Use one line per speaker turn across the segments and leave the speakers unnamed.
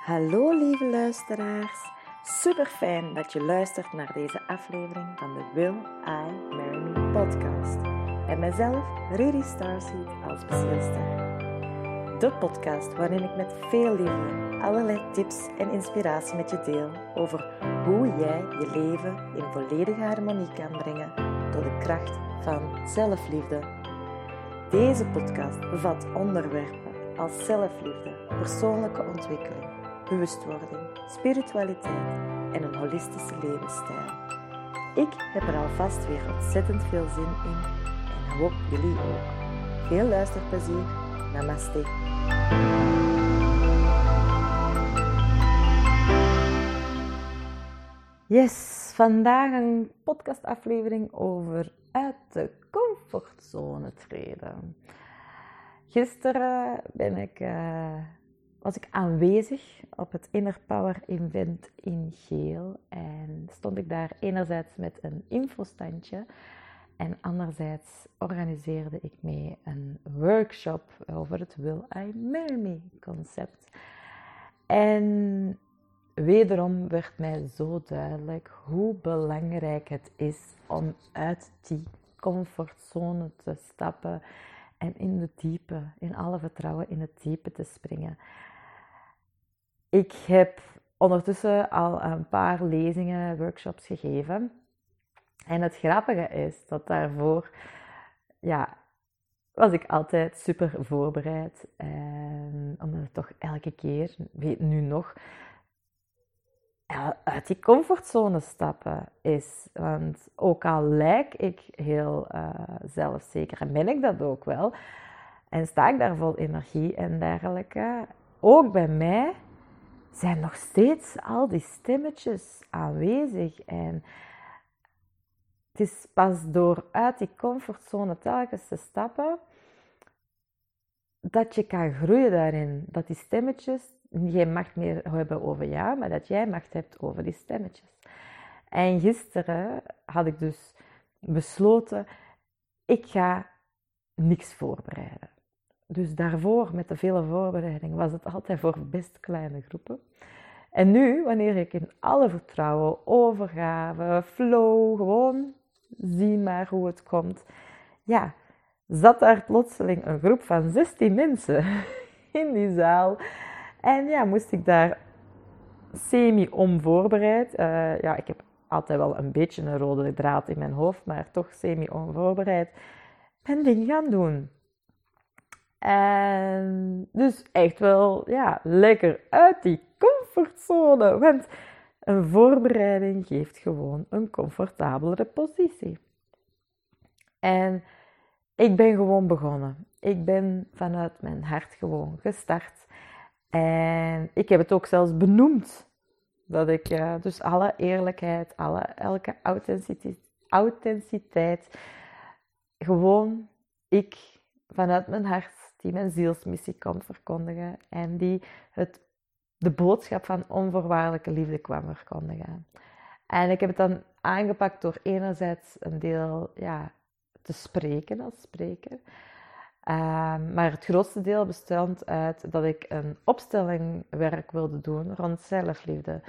Hallo lieve luisteraars. Super fijn dat je luistert naar deze aflevering van de Will I Marry Me podcast. En mijzelf, Rudy Starseed, als bezielster. De podcast waarin ik met veel liefde allerlei tips en inspiratie met je deel over hoe jij je leven in volledige harmonie kan brengen door de kracht van zelfliefde. Deze podcast bevat onderwerpen als zelfliefde, persoonlijke ontwikkeling, bewustwording, spiritualiteit en een holistische levensstijl. Ik heb er alvast weer ontzettend veel zin in en hoop jullie ook. Veel luisterplezier. Namaste. Yes, vandaag een podcastaflevering over uit de comfortzone treden. Gisteren ben ik, uh, was ik aanwezig op het Inner Power Event in Geel en stond ik daar enerzijds met een infostandje en anderzijds organiseerde ik mee een workshop over het Will I Marry Me concept. En wederom werd mij zo duidelijk hoe belangrijk het is om uit die comfortzone te stappen en in de diepe, in alle vertrouwen in het diepe te springen. Ik heb ondertussen al een paar lezingen, workshops gegeven. En het grappige is dat daarvoor, ja, was ik altijd super voorbereid. En omdat het toch elke keer, weet nu nog, uit die comfortzone stappen is. Want ook al lijk ik heel uh, zelfzeker, en ben ik dat ook wel, en sta ik daar vol energie en dergelijke, ook bij mij zijn nog steeds al die stemmetjes aanwezig. En het is pas door uit die comfortzone telkens te stappen dat je kan groeien daarin. Dat die stemmetjes geen macht meer hebben over jou, maar dat jij macht hebt over die stemmetjes. En gisteren had ik dus besloten, ik ga niks voorbereiden. Dus daarvoor, met de vele voorbereiding, was het altijd voor best kleine groepen. En nu, wanneer ik in alle vertrouwen, overgave, flow, gewoon zie maar hoe het komt, ja, zat daar plotseling een groep van 16 mensen in die zaal. En ja, moest ik daar semi-onvoorbereid. Uh, ja, ik heb altijd wel een beetje een rode draad in mijn hoofd, maar toch semi-onvoorbereid mijn ding gaan doen. En dus echt wel, ja, lekker uit die comfortzone. Want een voorbereiding geeft gewoon een comfortabelere positie. En ik ben gewoon begonnen. Ik ben vanuit mijn hart gewoon gestart. En ik heb het ook zelfs benoemd. Dat ik uh, dus alle eerlijkheid, alle, elke authenticiteit, authenticiteit, gewoon ik vanuit mijn hart, die mijn zielsmissie kwam verkondigen en die het, de boodschap van onvoorwaardelijke liefde kwam verkondigen. En ik heb het dan aangepakt door enerzijds een deel ja, te spreken als spreker. Ehm, maar het grootste deel bestond uit dat ik een opstellingwerk wilde doen rond zelfliefde.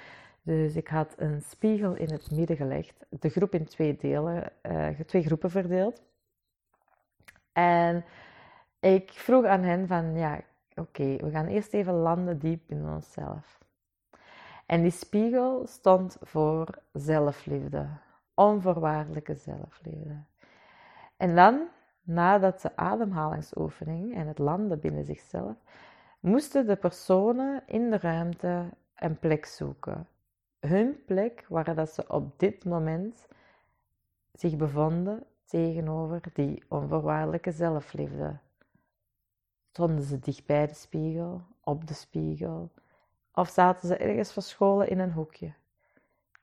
Dus ik had een spiegel in het midden gelegd, de groep in twee delen, uh, twee groepen verdeeld. En ik vroeg aan hen van, ja, oké, we gaan eerst even landen diep in onszelf. En die spiegel stond voor zelfliefde, onvoorwaardelijke zelfliefde. En dan nadat de ademhalingsoefening en het landen binnen zichzelf, moesten de personen in de ruimte een plek zoeken. Hun plek waar dat ze op dit moment zich bevonden tegenover die onvoorwaardelijke zelfliefde. Stonden ze dicht bij de spiegel, op de spiegel, of zaten ze ergens verscholen in een hoekje?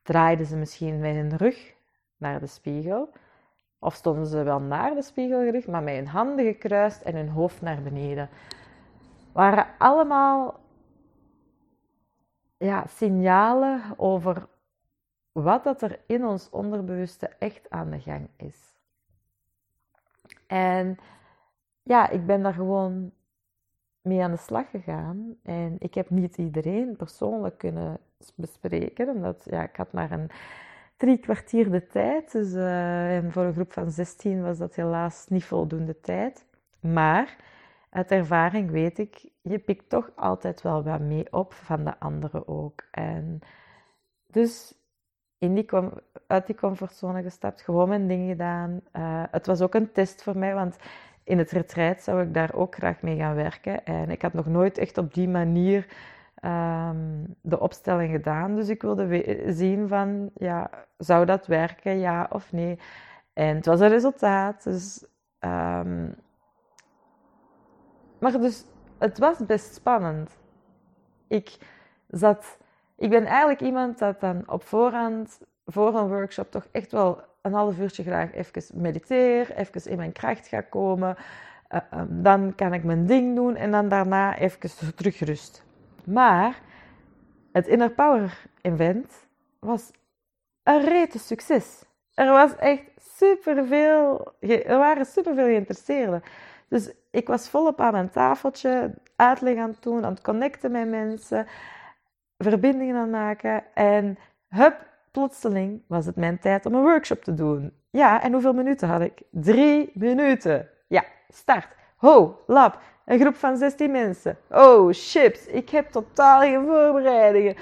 Draaiden ze misschien met hun rug naar de spiegel of stonden ze wel naar de spiegel gericht, maar met hun handen gekruist en hun hoofd naar beneden. Waren allemaal ja, signalen over wat dat er in ons onderbewuste echt aan de gang is. En ja, ik ben daar gewoon mee aan de slag gegaan. En ik heb niet iedereen persoonlijk kunnen bespreken, omdat ja, ik had maar een drie kwartier de tijd. Dus, uh, en voor een groep van 16 was dat helaas niet voldoende tijd. Maar uit ervaring weet ik, je pikt toch altijd wel wat mee op van de anderen ook. En dus in die uit die comfortzone gestapt, gewoon mijn ding gedaan. Uh, het was ook een test voor mij, want in het retreat zou ik daar ook graag mee gaan werken. En ik had nog nooit echt op die manier um, de opstelling gedaan. Dus ik wilde zien van, ja, zou dat werken, ja of nee? En het was een resultaat. Dus, um, maar dus, het was best spannend. Ik zat... Ik ben eigenlijk iemand dat dan op voorhand, voor een workshop, toch echt wel een half uurtje graag even mediteer, even in mijn kracht ga komen. Uh, um, dan kan ik mijn ding doen en dan daarna even terug rust. Maar het Inner Power Event was een rete succes. Er was echt superveel, er waren superveel geïnteresseerden. Dus ik was volop aan mijn tafeltje, uitleg aan het doen, aan het connecten met mensen, verbindingen aan maken. En hup, plotseling was het mijn tijd om een workshop te doen. Ja, en hoeveel minuten had ik? Drie minuten. Ja, start. Ho, lab, een groep van 16 mensen. Oh, chips. Ik heb totaal geen voorbereidingen.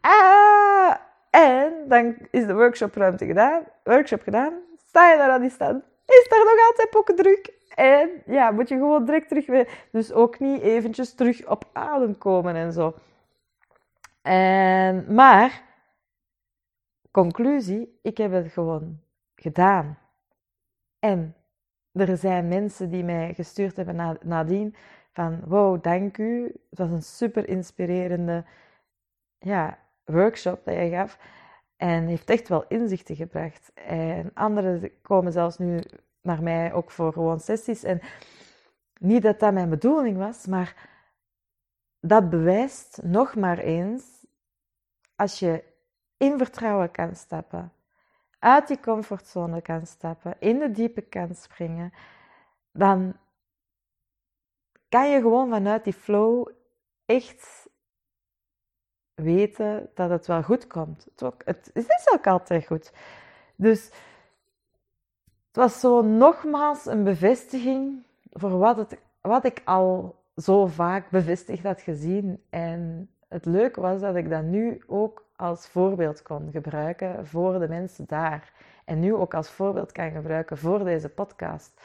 Ah, en dan is de workshopruimte gedaan. Workshop gedaan. Sta je daar aan die stand? Is er nog altijd pokken druk? En ja, moet je gewoon direct terug weer. Dus ook niet eventjes terug op adem komen en zo. En, maar, conclusie, ik heb het gewoon gedaan. En er zijn mensen die mij gestuurd hebben nadien van wow, dank u. Het was een super inspirerende ja, workshop dat jij gaf. En heeft echt wel inzichten gebracht. En anderen komen zelfs nu naar mij ook voor gewoon sessies. En niet dat dat mijn bedoeling was, maar dat bewijst nog maar eens, als je in vertrouwen kan stappen, uit die comfortzone kan stappen, in de diepe kan springen, dan kan je gewoon vanuit die flow echt weten dat het wel goed komt. Het is ook altijd goed. Dus het was zo nogmaals een bevestiging voor wat, het, wat ik al zo vaak bevestigd had gezien. En het leuke was dat ik dat nu ook als voorbeeld kon gebruiken voor de mensen daar. En nu ook als voorbeeld kan gebruiken voor deze podcast.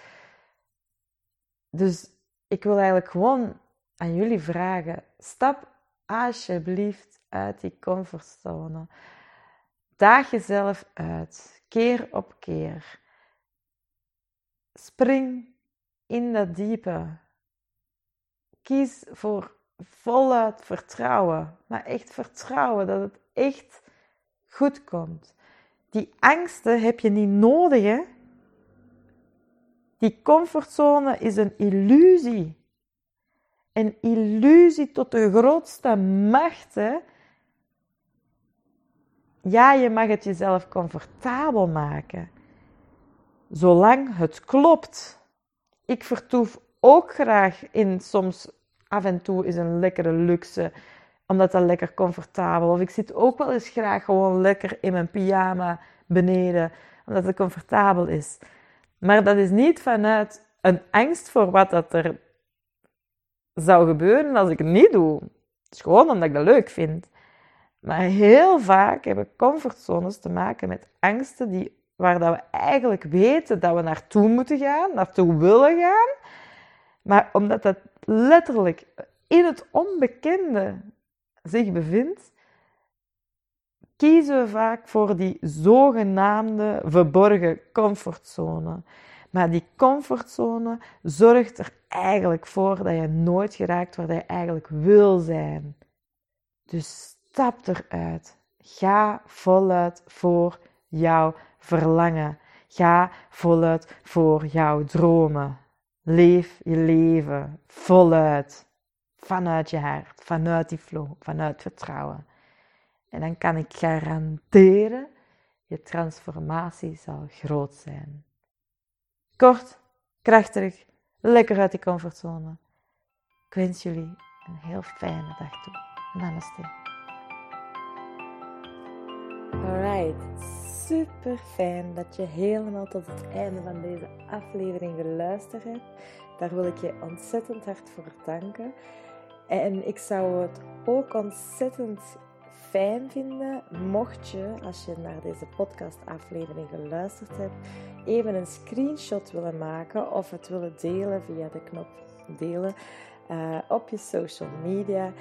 Dus ik wil eigenlijk gewoon aan jullie vragen: stap alsjeblieft uit die comfortzone. Daag jezelf uit, keer op keer. Spring in dat diepe. Kies voor voluit vertrouwen, maar echt vertrouwen dat het echt goed komt. Die angsten heb je niet nodig, hè? Die comfortzone is een illusie. Een illusie tot de grootste macht, hè? Ja, je mag het jezelf comfortabel maken. Zolang het klopt. Ik vertoef ook graag in soms af en toe is een lekkere luxe omdat dat lekker comfortabel. Of ik zit ook wel eens graag gewoon lekker in mijn pyjama beneden, omdat het comfortabel is. Maar dat is niet vanuit een angst voor wat dat er zou gebeuren als ik het niet doe. Het is gewoon omdat ik dat leuk vind. Maar heel vaak hebben comfortzones te maken met angsten die, waar dat we eigenlijk weten dat we naartoe moeten gaan, naartoe willen gaan. Maar omdat dat letterlijk in het onbekende zich bevindt, kiezen we vaak voor die zogenaamde verborgen comfortzone. Maar die comfortzone zorgt er eigenlijk voor dat je nooit geraakt waar je eigenlijk wil zijn. Dus stap eruit. Ga voluit voor jouw verlangen. Ga voluit voor jouw dromen. Leef je leven voluit. Vanuit je hart, vanuit die flow, vanuit vertrouwen. En dan kan ik garanderen, je transformatie zal groot zijn. Kort, krachtig, lekker uit die comfortzone. Ik wens jullie een heel fijne dag toe. Namaste. Super fijn dat je helemaal tot het einde van deze aflevering geluisterd hebt. Daar wil ik je ontzettend hard voor danken. En ik zou het ook ontzettend fijn vinden mocht je, als je naar deze podcastaflevering geluisterd hebt, even een screenshot willen maken of het willen delen via de knop delen uh, op je social media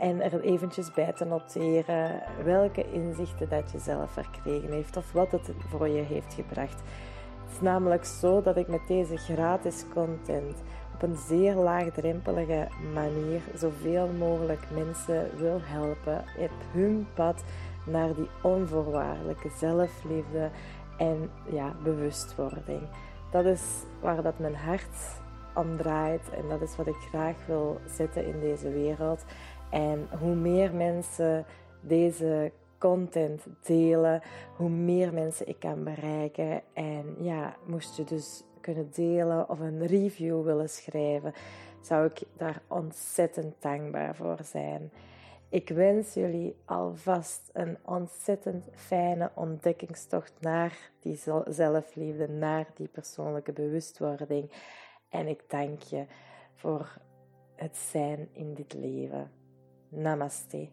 en er eventjes bij te noteren welke inzichten dat je zelf verkregen heeft of wat het voor je heeft gebracht. Het is namelijk zo dat ik met deze gratis content op een zeer laagdrempelige manier zoveel mogelijk mensen wil helpen op hun pad naar die onvoorwaardelijke zelfliefde en ja, bewustwording. Dat is waar dat mijn hart om draait en dat is wat ik graag wil zetten in deze wereld. En hoe meer mensen deze content delen, hoe meer mensen ik kan bereiken. En ja, moest je dus kunnen delen of een review willen schrijven, zou ik daar ontzettend dankbaar voor zijn. Ik wens jullie alvast een ontzettend fijne ontdekkingstocht naar die zelfliefde, naar die persoonlijke bewustwording. En ik dank je voor het zijn in dit leven. Namaste.